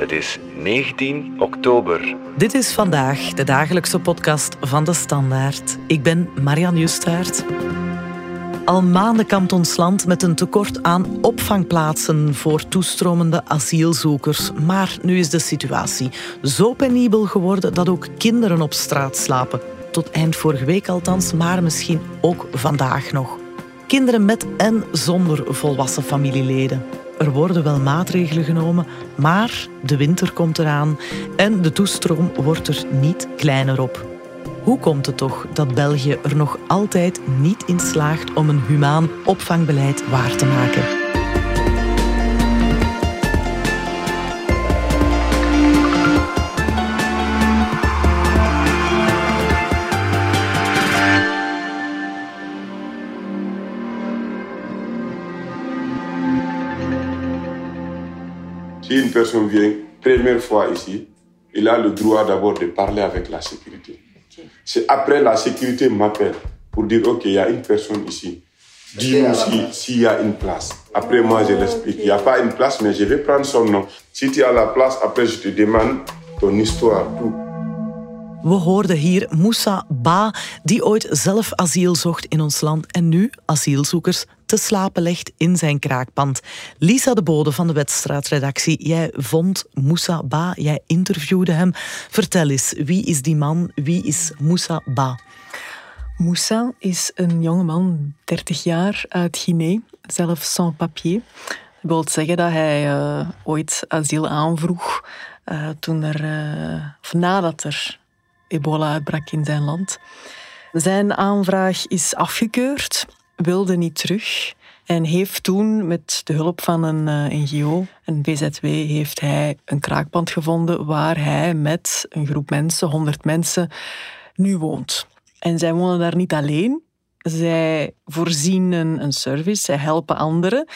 Het is 19 oktober. Dit is vandaag de dagelijkse podcast van de Standaard. Ik ben Marian Justaert. Al maanden kampt ons land met een tekort aan opvangplaatsen voor toestromende asielzoekers. Maar nu is de situatie zo penibel geworden dat ook kinderen op straat slapen. Tot eind vorige week althans, maar misschien ook vandaag nog. Kinderen met en zonder volwassen familieleden. Er worden wel maatregelen genomen, maar de winter komt eraan en de toestroom wordt er niet kleiner op. Hoe komt het toch dat België er nog altijd niet in slaagt om een humaan opvangbeleid waar te maken? Une personne vient première fois ici, il a le droit d'abord de parler avec la sécurité. C'est après la sécurité m'appelle pour dire, OK, il y a une personne ici. Dis-nous s'il si y a une place. Après, moi, je l'explique. Il n'y a pas une place, mais je vais prendre son nom. Si tu as la place, après, je te demande ton histoire, tout. We hoorden hier Moussa Ba, die ooit zelf asiel zocht in ons land en nu asielzoekers te slapen legt in zijn kraakpand. Lisa de Bode van de Wedstraatredactie, jij vond Moussa Ba, jij interviewde hem. Vertel eens, wie is die man? Wie is Moussa Ba? Moussa is een jongeman, 30 jaar, uit Guinea, zelf sans papier. Dat wil zeggen dat hij uh, ooit asiel aanvroeg uh, toen er, uh, nadat er ebola uitbrak in zijn land. Zijn aanvraag is afgekeurd, wilde niet terug en heeft toen met de hulp van een NGO, een VZW, heeft hij een kraakpand gevonden waar hij met een groep mensen, 100 mensen, nu woont. En zij wonen daar niet alleen. Zij voorzien een, een service, zij helpen anderen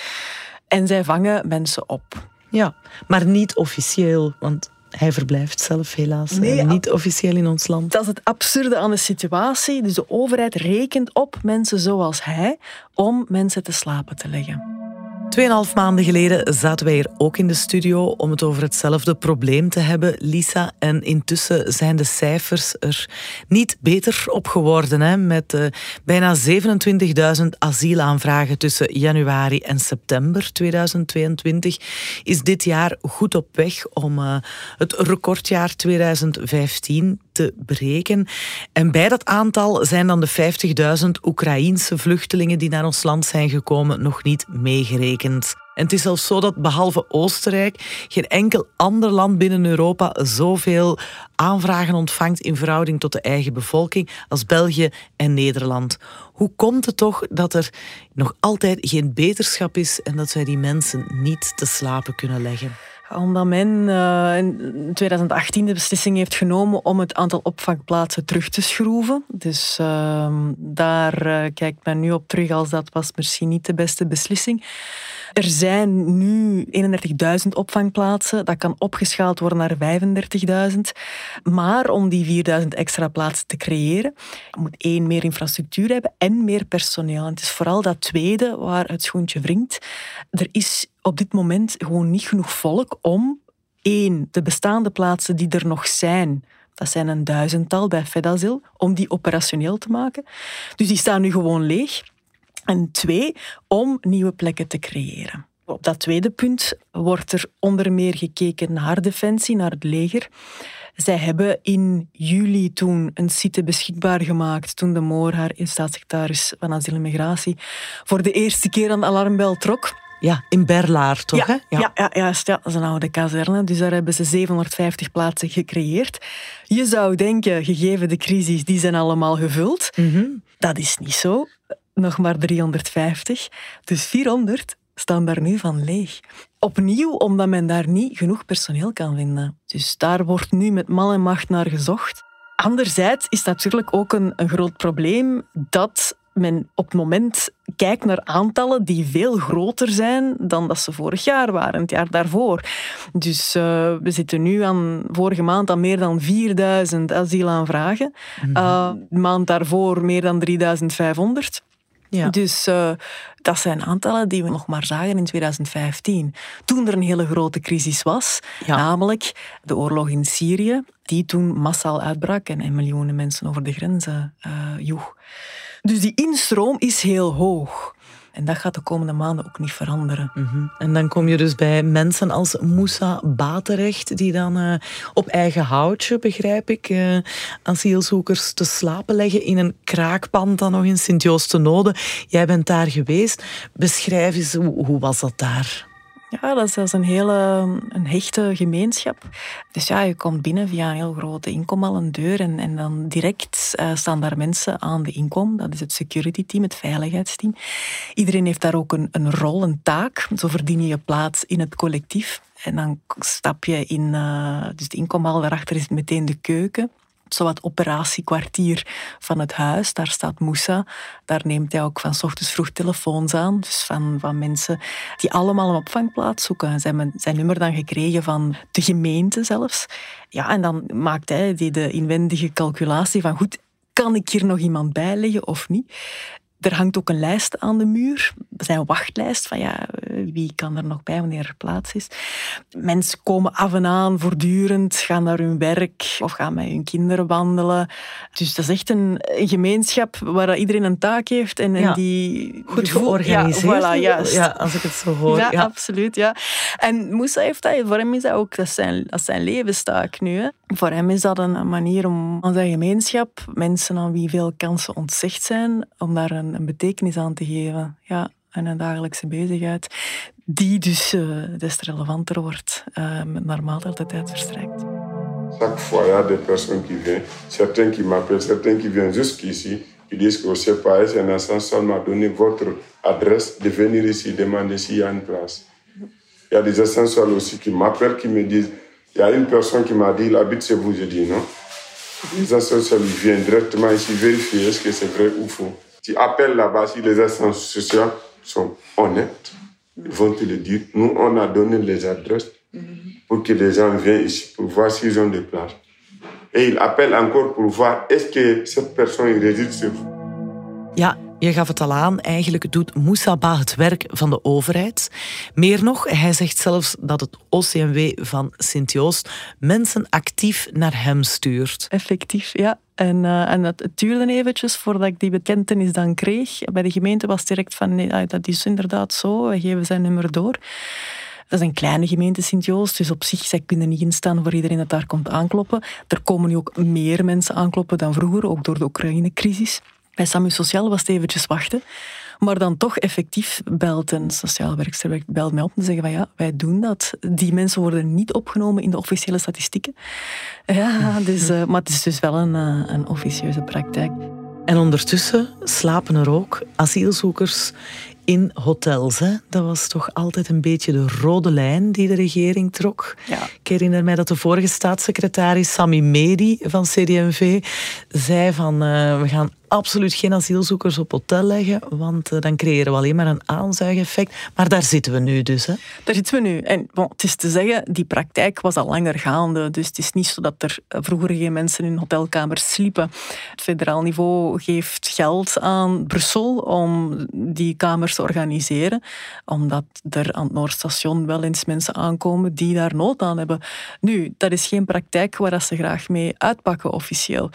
en zij vangen mensen op. Ja, maar niet officieel, want hij verblijft zelf helaas nee, niet officieel in ons land. Dat is het absurde aan de situatie. Dus de overheid rekent op mensen zoals hij om mensen te slapen te leggen. Tweeënhalf maanden geleden zaten wij hier ook in de studio om het over hetzelfde probleem te hebben, Lisa. En intussen zijn de cijfers er niet beter op geworden. Hè? Met uh, bijna 27.000 asielaanvragen tussen januari en september 2022 is dit jaar goed op weg om uh, het recordjaar 2015 te breken. En bij dat aantal zijn dan de 50.000 Oekraïense vluchtelingen die naar ons land zijn gekomen nog niet meegerekend. En het is zelfs zo dat behalve Oostenrijk geen enkel ander land binnen Europa zoveel aanvragen ontvangt in verhouding tot de eigen bevolking als België en Nederland. Hoe komt het toch dat er nog altijd geen beterschap is en dat wij die mensen niet te slapen kunnen leggen? Omdat men uh, in 2018 de beslissing heeft genomen om het aantal opvangplaatsen terug te schroeven. Dus uh, daar uh, kijkt men nu op terug als dat was misschien niet de beste beslissing. Er zijn nu 31.000 opvangplaatsen. Dat kan opgeschaald worden naar 35.000. Maar om die 4.000 extra plaatsen te creëren, moet één meer infrastructuur hebben en meer personeel. Het is vooral dat tweede waar het schoentje wringt. Er is op dit moment gewoon niet genoeg volk om één, de bestaande plaatsen die er nog zijn, dat zijn een duizendtal bij Fedazil, om die operationeel te maken. Dus die staan nu gewoon leeg. En twee, om nieuwe plekken te creëren. Op dat tweede punt wordt er onder meer gekeken naar defensie, naar het leger. Zij hebben in juli toen een site beschikbaar gemaakt toen de Moor, haar staatssecretaris van asiel en migratie, voor de eerste keer aan de alarmbel trok. Ja, in Berlaar toch? Ja, hè? Ja. Ja, juist. Ja, dat is een oude kazerne. Dus daar hebben ze 750 plaatsen gecreëerd. Je zou denken, gegeven de crisis, die zijn allemaal gevuld. Mm Dat is niet zo nog maar 350. Dus 400 staan daar nu van leeg. Opnieuw omdat men daar niet genoeg personeel kan vinden. Dus daar wordt nu met mal en macht naar gezocht. Anderzijds is natuurlijk ook een, een groot probleem dat men op het moment kijkt naar aantallen die veel groter zijn dan dat ze vorig jaar waren, het jaar daarvoor. Dus uh, we zitten nu aan, vorige maand aan meer dan 4000 asielaanvragen. Mm -hmm. uh, de maand daarvoor meer dan 3500. Ja. Dus uh, dat zijn aantallen die we nog maar zagen in 2015. Toen er een hele grote crisis was, ja. namelijk de oorlog in Syrië, die toen massaal uitbrak en, en miljoenen mensen over de grenzen joeg. Dus die instroom is heel hoog. En dat gaat de komende maanden ook niet veranderen. Mhm. En dan kom je dus bij mensen als Moussa Baterecht, die dan uh, op eigen houtje, begrijp ik, uh, asielzoekers te slapen leggen in een kraakpand dan nog in Sint-Joost-de-Node. Jij bent daar geweest. Beschrijf eens, hoe, hoe was dat daar? Ja, dat is, een hele een hechte gemeenschap. Dus ja, je komt binnen via een heel grote inkom een deur en, en dan direct uh, staan daar mensen aan de inkom. Dat is het security team, het veiligheidsteam. Iedereen heeft daar ook een, een rol, een taak. Zo verdien je je plaats in het collectief. En dan stap je in, uh, dus de inkomhal, daarachter is meteen de keuken zowat operatiekwartier van het huis. Daar staat Moussa. Daar neemt hij ook van ochtends vroeg telefoons aan. Dus van, van mensen die allemaal een opvangplaats zoeken. Zijn zijn nummer dan gekregen van de gemeente zelfs. Ja, en dan maakt hij die de inwendige calculatie van goed, kan ik hier nog iemand bijleggen of niet? Er hangt ook een lijst aan de muur. Er zijn een wachtlijst van ja, wie kan er nog bij wanneer er plaats is. Mensen komen af en aan voortdurend, gaan naar hun werk of gaan met hun kinderen wandelen. Dus dat is echt een, gemeenschap waar iedereen een taak heeft en, en die goed georganiseerd. Ja, voilà, juist. ja, als ik het zo hoor. Ja, absoluut. Ja. En Moussa heeft dat, voor hem is dat ook dat zijn, dat zijn levenstaak nu. Hè. Voor hem is dat een manier om aan zijn gemeenschap, mensen aan wie veel kansen ontzegd zijn, om daar een, betekenis aan te geven. Ja, en een dagelijkse bezigheid, die dus uh, des te relevanter wordt uh, naarmate de tijd verstrijkt. Chaque fois, il y a des personnes qui viennent, certains qui m'appellent, certains qui viennent jusqu'ici, qui disent que c'est pas c'est un ascenseur m'a donné votre adresse de venir ici demander s'il y a une place. Il y a des ascenseurs aussi qui m'appellent, qui me disent, il y a une personne qui m'a dit, il habite chez vous, je dis non. Les ascenseurs viennent directement ici vérifier est-ce que c'est vrai ou faux. Tu appelles là-bas si les ascenseurs sont honnêtes, ils vont te le dire. Nous, on a donné les adresses pour que les gens viennent ici pour voir s'ils ont des places. Et ils appellent encore pour voir est-ce que cette personne réside chez vous? Je gaf het al aan, eigenlijk doet Moussaba het werk van de overheid. Meer nog, hij zegt zelfs dat het OCMW van Sint-Joost mensen actief naar hem stuurt. Effectief, ja. En, uh, en het, duurde eventjes voordat ik die bekentenis dan kreeg. Bij de gemeente was direct van, nee, ah, dat is inderdaad zo, we geven zijn nummer door. Dat is een kleine gemeente Sint-Joost, dus op zich, zij kunnen niet instaan voor iedereen dat daar komt aankloppen. Er komen nu ook meer mensen aankloppen dan vroeger, ook door de Oekraïne-crisis. Bij Samu Sociaal was het eventjes wachten. Maar dan toch effectief belt een sociaal werkster belt mij op en zeggen van ja, wij doen dat. Die mensen worden niet opgenomen in de officiële statistieken. Ja, dus, uh, maar het is dus wel een, uh, een officieuze praktijk. En ondertussen slapen er ook asielzoekers in hotels. Hè? Dat was toch altijd een beetje de rode lijn die de regering trok. Ja. Ik herinner mij dat de vorige staatssecretaris Sami Medi van CD&V zei van uh, we gaan absoluut geen asielzoekers op hotel leggen, want uh, dan creëren we alleen maar een aanzuigeffect. Maar daar zitten we nu dus. Hè? Daar zitten we nu. En bon, het is te zeggen, die praktijk was al langer gaande. Dus het is niet zo dat er eh, vroeger geen mensen in hotelkamers sliepen. Het federaal niveau geeft geld aan Brussel om die kamers te organiseren. Omdat er aan het Noordstation wel eens mensen aankomen die daar nood aan hebben. Nu, dat is geen praktijk waar ze graag mee uitpakken officieel.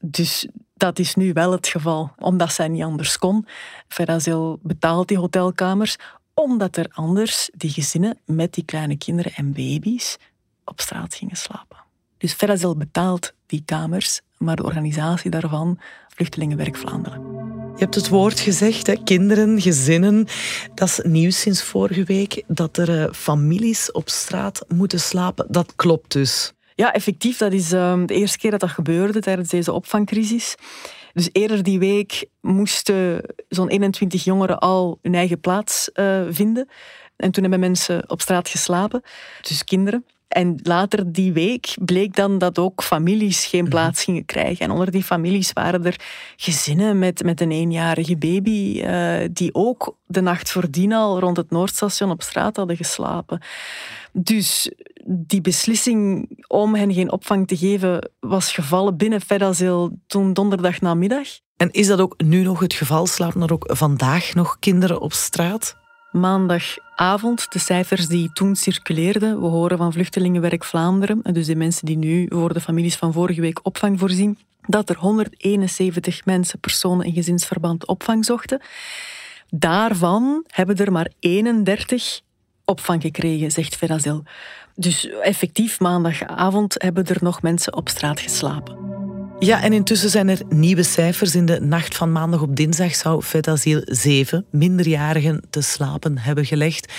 Dus dat is nu wel het geval, omdat zij niet anders kon. Verazil betaalt die hotelkamers, omdat er anders die gezinnen met die kleine kinderen en baby's op straat gingen slapen. Dus Verazil betaalt die kamers, maar de organisatie daarvan, Vluchtelingenwerk Vlaanderen. Je hebt het woord gezegd, hè? kinderen, gezinnen. Dat is nieuws sinds vorige week, dat er uh, families op straat moeten slapen. Dat klopt dus. Ja, effectief. Dat is um, de eerste keer dat dat gebeurde tijdens deze opvangcrisis. Dus eerder die week moesten zo'n 21 jongeren al hun eigen plaats uh, vinden. En toen hebben mensen op straat geslapen, dus kinderen. En later die week bleek dan dat ook families geen mhm. plaats gingen krijgen. En onder die families waren er gezinnen met, met een eenjarige baby, uh, die ook de nacht voordien al rond het Noordstation op straat hadden geslapen. Dus die beslissing om hen geen opvang te geven was gevallen binnen Fedazil toen donderdag namiddag. En is dat ook nu nog het geval? Slapen er ook vandaag nog kinderen op straat? Maandagavond, de cijfers die toen circuleerden, we horen van Vluchtelingenwerk Vlaanderen, dus de mensen die nu voor de families van vorige week opvang voorzien, dat er 171 mensen, personen in gezinsverband opvang zochten. Daarvan hebben er maar 31 opvang gekregen, zegt Verazil. Dus effectief maandagavond hebben er nog mensen op straat geslapen. Ja, en intussen zijn er nieuwe cijfers. In de nacht van maandag op dinsdag zou Vetasiel zeven minderjarigen te slapen hebben gelegd.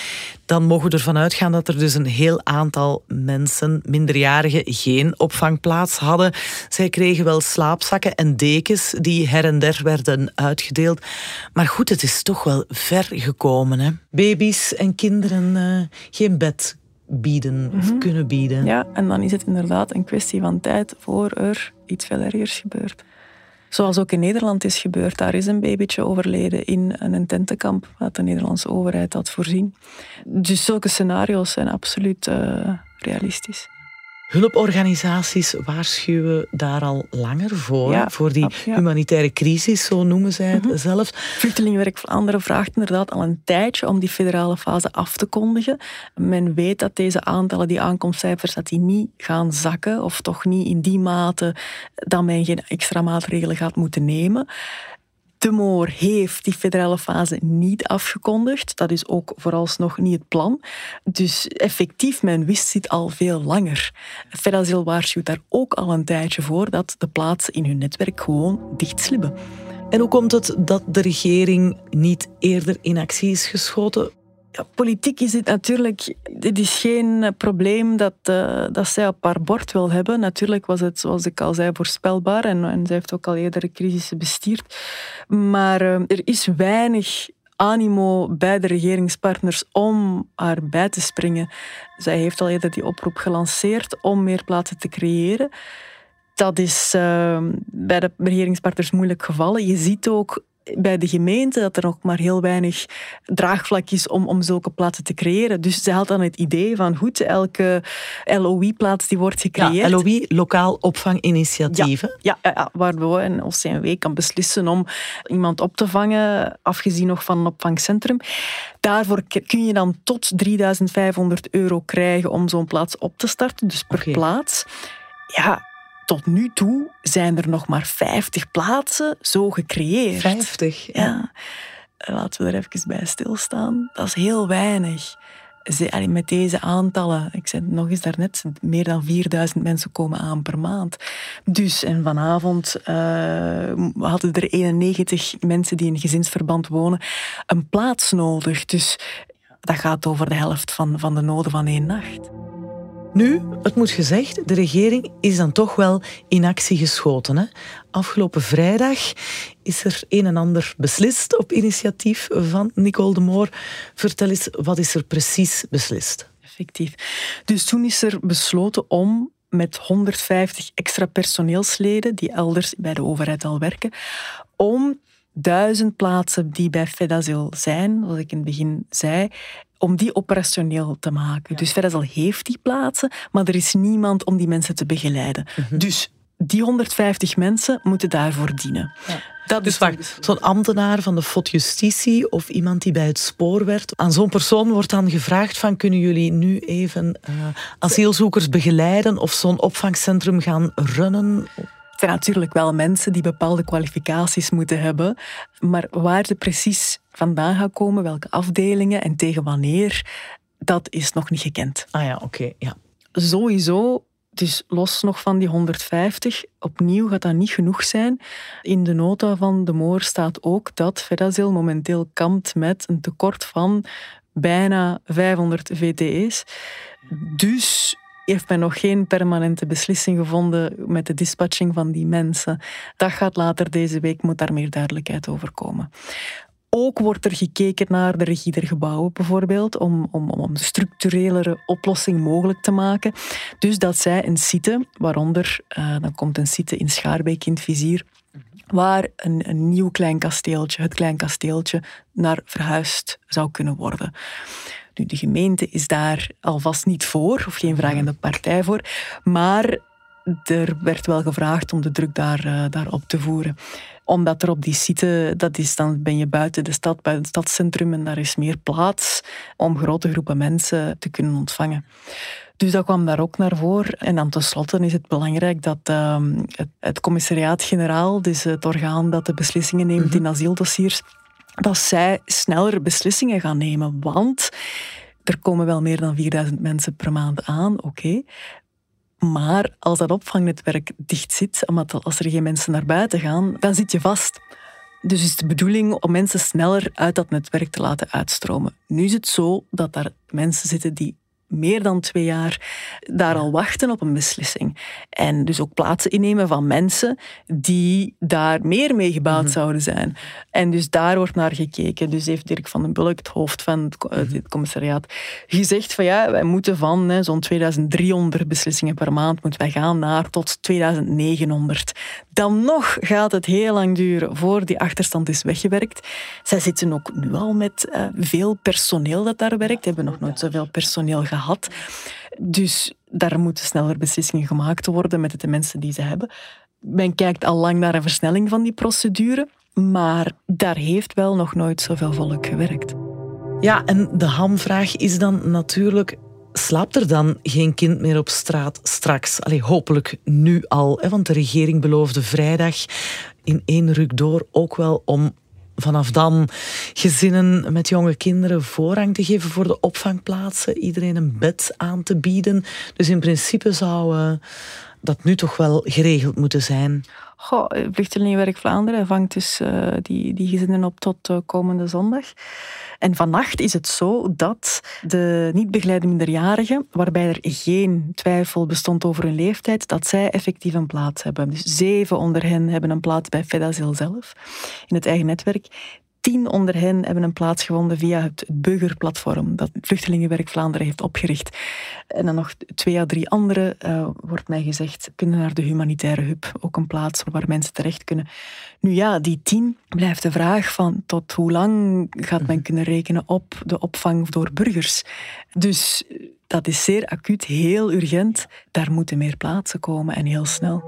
Dan mogen we ervan uitgaan dat er dus een heel aantal mensen, minderjarigen, geen opvangplaats hadden. Zij kregen wel slaapzakken en dekens die her en der werden uitgedeeld. Maar goed, het is toch wel ver gekomen. Hè? Baby's en kinderen uh, geen bed bieden of mhm. kunnen bieden. Ja, en dan is het inderdaad een kwestie van tijd voor er iets veel ergers gebeurt. Zoals ook in Nederland is gebeurd. Daar is een babytje overleden in een tentenkamp dat de Nederlandse overheid had voorzien. Dus zulke scenario's zijn absoluut uh, realistisch. Hulporganisaties waarschuwen daar al langer voor, voor die humanitaire crisis, zo noemen zij het mhm. zelf. Vluchtelingenwerk Vlaanderen vraagt inderdaad al een tijdje om die federale fase af te kondigen. Men weet dat deze aantallen, die aankomstcijfers, dat die niet gaan zakken, of toch niet in die mate dat men geen extra maatregelen gaat moeten nemen. De Moor heeft die federale fase niet afgekondigd. Dat is ook vooralsnog niet het plan. Dus effectief, men wist dit al veel langer. Federasiel waarschuwt daar ook al een tijdje voor dat de plaatsen in hun netwerk gewoon dichtslippen. En hoe komt het dat de regering niet eerder in actie is geschoten? Ja, politiek is dit natuurlijk. Dit is geen probleem dat, uh, dat zij op haar bord wil hebben. Natuurlijk was het, zoals ik al zei, voorspelbaar. En, en zij heeft ook al eerder crisissen bestuurd. Maar uh, er is weinig animo bij de regeringspartners om haar bij te springen. Zij heeft al eerder die oproep gelanceerd om meer plaatsen te creëren. Dat is uh, bij de regeringspartners moeilijk gevallen. Je ziet ook bij de gemeente dat er nog maar heel weinig draagvlak is om, om zulke plaatsen te creëren. Dus ze haalt dan het idee van goed, elke LOI-plaats die wordt gecreëerd. Ja, LOI, Lokaal Opvanginitiatief. Ja, ja, ja, waar we een OCMW kan beslissen om iemand op te vangen, afgezien nog van een opvangcentrum. Daarvoor kun je dan tot 3500 euro krijgen om zo'n plaats op te starten, dus per plaats. Ja, tot nu toe zijn er nog maar 50 plaatsen zo gecreëerd. 50? Ja. Laten we er even bij stilstaan. Dat is heel weinig. Met deze aantallen, ik zei het nog eens daarnet, meer dan 4000 mensen komen aan per maand. Dus, en vanavond uh, hadden er 91 mensen die in gezinsverband wonen een plaats nodig. Dus dat gaat over de helft van, van de noden van één nacht. Nu, het moet gezegd, de regering is dan toch wel in actie geschoten. Hè? Afgelopen vrijdag is er een en ander beslist op initiatief van Nicole de Moor. Vertel eens, wat is er precies beslist? Effectief. Dus toen is er besloten om met 150 extra personeelsleden, die elders bij de overheid al werken, om duizend plaatsen die bij Fedazil zijn, zoals ik in het begin zei, om die operationeel te maken. Dus Fedazil heeft die plaatsen, maar er is niemand om die mensen te begeleiden. Mhm. Dus die 150 mensen moeten daarvoor dienen. Ja. Dat dus wacht, zo'n ambtenaar van de FOD Justitie of iemand die bij het spoor werd, aan zo'n persoon wordt dan gevraagd van kunnen jullie nu even uh, asielzoekers begeleiden of zo'n opvangcentrum gaan runnen? Zijn natuurlijk wel mensen die bepaalde kwalificaties moeten hebben, maar waar ze precies vandaan gaan komen, welke afdelingen en tegen wanneer, dat is nog niet gekend. Ah ja, oké. ja. Sowieso dus los nog van die 150, opnieuw gaat dat niet genoeg zijn. In de nota van de Moor staat ook dat Verazil momenteel kampt met een tekort van bijna 500 VTE's. Dus heeft men nog geen permanente beslissing gevonden met de dispatching van die mensen. Dat gaat later deze week, moet daar meer duidelijkheid over komen. Ook wordt er gekeken naar de regie der gebouwen bijvoorbeeld, om, om, om een structurelere oplossing mogelijk te maken. Dus dat zij een site, waaronder, uh, dan komt een site in Schaarbeek in het vizier, waar een, een nieuw klein kasteeltje, het klein kasteeltje, naar verhuisd zou kunnen worden. De gemeente is daar alvast niet voor, of geen vragende partij voor, maar er werd wel gevraagd om de druk daar, uh, daarop te voeren. Omdat er op die site, dat is dan ben je buiten de stad, buiten het stadscentrum en daar is meer plaats om grote groepen mensen te kunnen ontvangen. Dus dat kwam daar ook naar voren. En dan tenslotte is het belangrijk dat uh, het, het commissariaat-generaal, dus het orgaan dat de beslissingen neemt mhm. in asieldossiers, dat zij sneller beslissingen gaan nemen. Want er komen wel meer dan 4000 mensen per maand aan, oké. Maar als dat opvangnetwerk dicht zit, omdat als er geen mensen naar buiten gaan, dan zit je vast. Dus is de bedoeling om mensen sneller uit dat netwerk te laten uitstromen. Nu is het zo dat daar mensen zitten die meer dan twee jaar daar al wachten op een beslissing. En dus ook plaatsen innemen van mensen die daar meer mee gebouwd mhm. zouden zijn. En dus daar wordt naar gekeken. Dus heeft Dirk van den Bulk, het hoofd van het, mhm. commissariaat, gezegd van ja, wij moeten van zo'n 2300 beslissingen per maand moeten wij gaan naar tot 2900. Dan nog gaat het heel lang duren voor die achterstand is weggewerkt. Zij zitten ook nu al met uh, veel personeel dat daar werkt. Hebben nog nooit zoveel personeel gehad had. Dus daar moeten sneller beslissingen gemaakt worden met de mensen die ze hebben. Men kijkt al lang naar een versnelling van die procedure, maar daar heeft wel nog nooit zoveel volk gewerkt. Ja, en de hamvraag is dan natuurlijk slaapt er dan geen kind meer op straat straks? Allee, hopelijk nu al. Hè? Want de regering beloofde vrijdag in één ruk door ook wel om vanaf dan gezinnen met jonge kinderen voorrang te geven voor de opvangplaatsen, iedereen een bed aan te bieden. Dus in principe zou uh, dat nu toch wel geregeld moeten zijn. Goh, Vluchtelingenwerk Vlaanderen vangt dus uh, die, die gezinnen op tot uh, komende zondag. En vannacht is het zo dat de niet begeleide minderjarigen, waarbij er geen twijfel bestond over hun leeftijd, dat zij effectief een plaats hebben. Dus zeven onder hen hebben een plaats bij Fedazil zelf, in het eigen netwerk. Tien onder hen hebben een plaats gevonden via het burgerplatform dat Vluchtelingenwerk Vlaanderen heeft opgericht. En dan nog twee à drie andere, uh, wordt mij gezegd, kunnen naar de humanitaire hub, ook een plaats waar mensen terecht kunnen. Nu ja, die tien blijft de vraag van tot hoe lang gaat men mhm. kunnen rekenen op de opvang door burgers. Dus dat is zeer acuut, heel urgent. Daar moeten meer plaatsen komen en heel snel.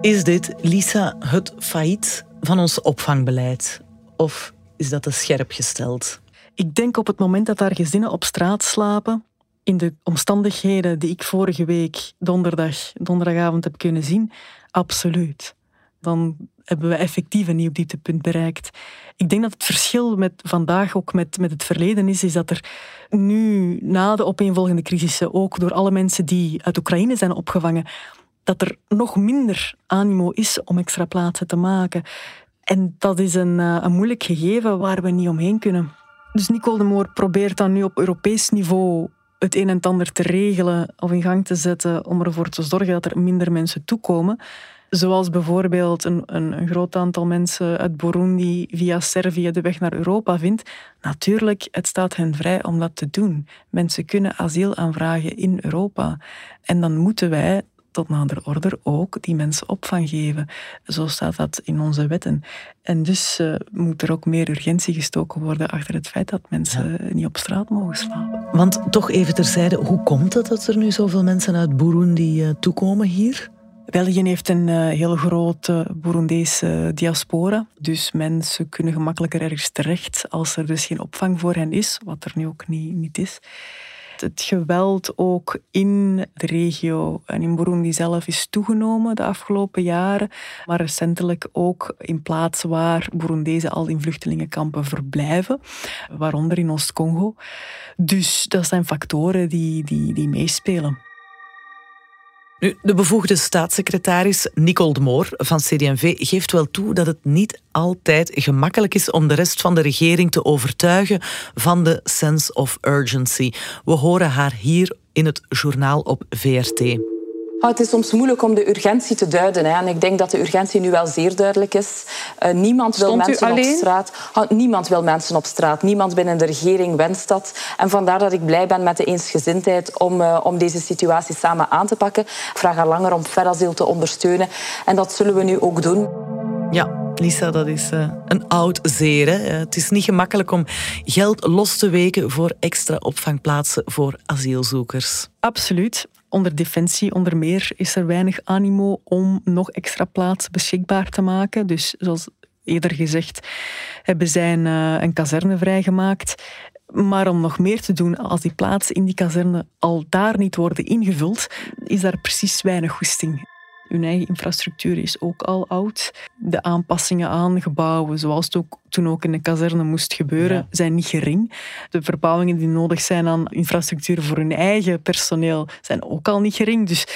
Is dit, Lisa, het failliet van ons opvangbeleid? Of is dat te scherp gesteld? Ik denk op het moment dat daar gezinnen op straat slapen, in de omstandigheden die ik vorige week donderdag, donderdagavond heb kunnen zien, absoluut. Dan hebben we effectief een nieuw dieptepunt bereikt. Ik denk dat het verschil met vandaag ook met, met het verleden is, is dat er nu na de opeenvolgende crisissen, ook door alle mensen die uit Oekraïne zijn opgevangen, dat er nog minder animo is om extra plaatsen te maken. En dat is een, eh, een moeilijk gegeven waar we niet omheen kunnen. Dus Nicole de Moor probeert dan nu op Europees niveau het een en ander te regelen of in gang te zetten om ervoor te zorgen dat er minder mensen toekomen. Zoals bijvoorbeeld een, een, een, groot aantal mensen uit Burundi via Servië de weg naar Europa vindt. Natuurlijk, het staat hen vrij om dat te doen. Mensen kunnen asiel aanvragen in Europa. En dan moeten wij tot nader order ook die mensen opvang geven. Zo staat dat in onze wetten. En dus uh, moet er ook meer urgentie gestoken worden achter het feit dat mensen niet op straat mogen slapen. Want toch even terzijde, hoe komt het dat er nu zoveel mensen uit Burundi uh, toekomen hier? België heeft een uh, heel grote Burundese diaspora. Dus mensen kunnen gemakkelijker ergens terecht als er dus geen opvang voor hen is, wat er nu ook niet, niet is het geweld ook in de regio en in Burundi zelf is toegenomen de afgelopen jaren. Maar recentelijk ook in plaatsen waar Burundezen al in vluchtelingenkampen verblijven, waaronder in Oost-Congo. Dus dat zijn factoren die, die, die meespelen. Nu, de bevoegde staatssecretaris Nicole de Moor van CD&V geeft wel toe dat het niet altijd gemakkelijk is om de rest van de regering te overtuigen van de sense of urgency. We horen haar hier in het journaal op VRT. Oh, het is soms moeilijk om de urgentie te duiden. Hè. En ik denk dat de urgentie nu wel zeer duidelijk is. Uh, niemand wil mensen op straat. Oh, niemand wil mensen op straat. Niemand binnen de regering wenst dat. En vandaar dat ik blij ben met de eensgezindheid om, uh, om deze situatie samen aan te pakken. Ik vraag al langer om verasiel te ondersteunen. En dat zullen we nu ook doen. Ja, Lisa, dat is uh, een oud zeer. Hè? Het is niet gemakkelijk om geld los te weken voor extra opvangplaatsen voor asielzoekers. Absoluut. Onder Defensie, onder meer, is er weinig animo om nog extra plaatsen beschikbaar te maken. Dus zoals eerder gezegd, hebben zij een, uh, een kazerne vrijgemaakt. Maar om nog meer te doen, als die plaatsen in die kazerne al daar niet worden ingevuld, is daar precies weinig goesting. Hun eigen infrastructuur is ook al oud. De aanpassingen aan gebouwen, zoals het ook, toen ook in de kazerne moest gebeuren, zijn niet gering. De verbouwingen die nodig zijn aan infrastructuur voor hun eigen personeel zijn ook al niet gering. Dus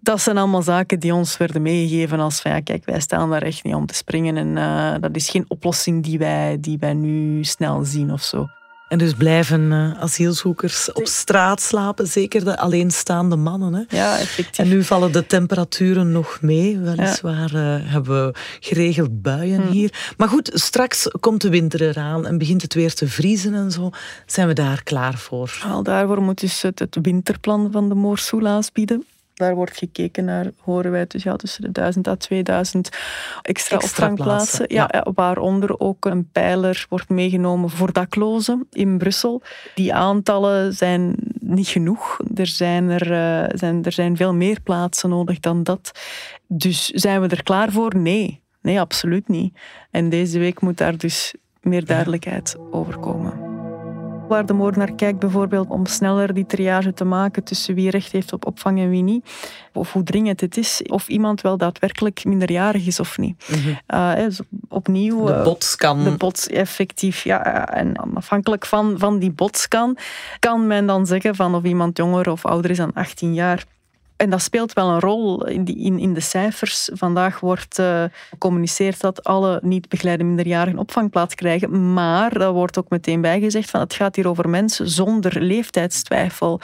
dat zijn allemaal zaken die ons werden meegegeven als van ja, kijk, wij staan daar echt niet om te springen en uh, dat is geen oplossing die wij, die wij nu snel zien of zo. En dus blijven uh, asielzoekers op straat slapen, zeker de alleenstaande mannen. Hè? Ja, effectief. En nu vallen de temperaturen nog mee. Weliswaar ja. uh, hebben we geregeld buien hmm. hier. Maar goed, straks komt de winter eraan en begint het weer te vriezen en zo. Zijn we daar klaar voor? Al daarvoor moet dus het, het winterplan van de Moorsoela's bieden. Daar wordt gekeken naar, horen wij, dus ja, tussen de 1000 à 2000 extra, extra opvangplaatsen. Ja, ja. waaronder ook een pijler wordt meegenomen voor daklozen in Brussel. Die aantallen zijn niet genoeg. Er zijn, er, uh, zijn, er zijn veel meer plaatsen nodig dan dat. Dus zijn we er klaar voor? Nee. Nee, absoluut niet. En deze week moet daar dus meer duidelijkheid over komen waar de moordenaar kijkt bijvoorbeeld om sneller die triage te maken tussen wie recht heeft op opvang en wie niet. Of hoe dringend het is, of iemand wel daadwerkelijk minderjarig is of niet. Mm opnieuw... De eh, botscan. De bots, effectief, ja. En afhankelijk van, van die botscan kan men dan zeggen van of iemand jonger of ouder is dan 18 jaar. En dat speelt wel een rol in, in, in de cijfers. Vandaag wordt uh, gecommuniceerd dat alle niet begeleide minderjarigen opvangplaats krijgen. Maar dat wordt ook meteen bijgezegd van het gaat hier over mensen zonder leeftijdstwijfel.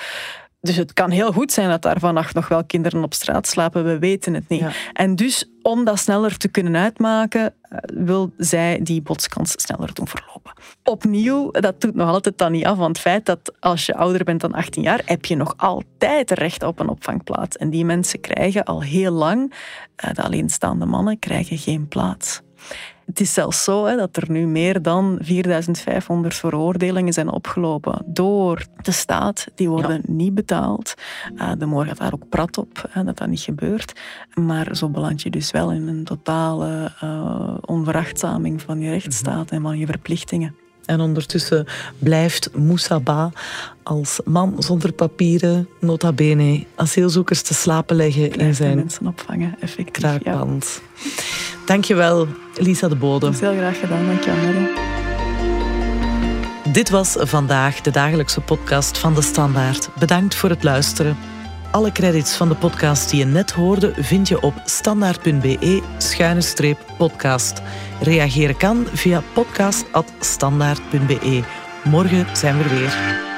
Dus het kan heel goed zijn dat daar vannacht nog wel kinderen op straat slapen. We weten het niet. En dus om dat sneller te kunnen uitmaken, eh, wil zij die botskans sneller doen verlopen. Opnieuw, dat doet nog altijd dan niet af van het feit dat als je ouder bent dan 18 jaar, heb je nog altijd recht op een opvangplaats. En die mensen krijgen al heel lang, eh, de alleenstaande mannen, krijgen geen plaats. Het is zelfs zo hè, dat er nu meer dan 4500 veroordelingen zijn opgelopen door de staat. Die worden niet betaald. Uh, de moor gaat daar ook prat op hè, dat dat niet gebeurt. Maar zo beland je dus wel in een totale uh, onverachtzaming van je rechtsstaat en van je verplichtingen. En ondertussen blijft Moussaba als man zonder papieren, nota bene, asielzoekers te slapen leggen in zijn mensen opvangen, effectief. kraakband. Dankjewel, Lisa de Bode. Dat is heel graag gedaan, dankjewel. Dit was vandaag de dagelijkse podcast van De Standaard. Bedankt voor het luisteren. Alle credits van de podcast die je net hoorde vind je op standaard.be-podcast. Reageren kan via podcast.standaard.be. Morgen zijn we weer.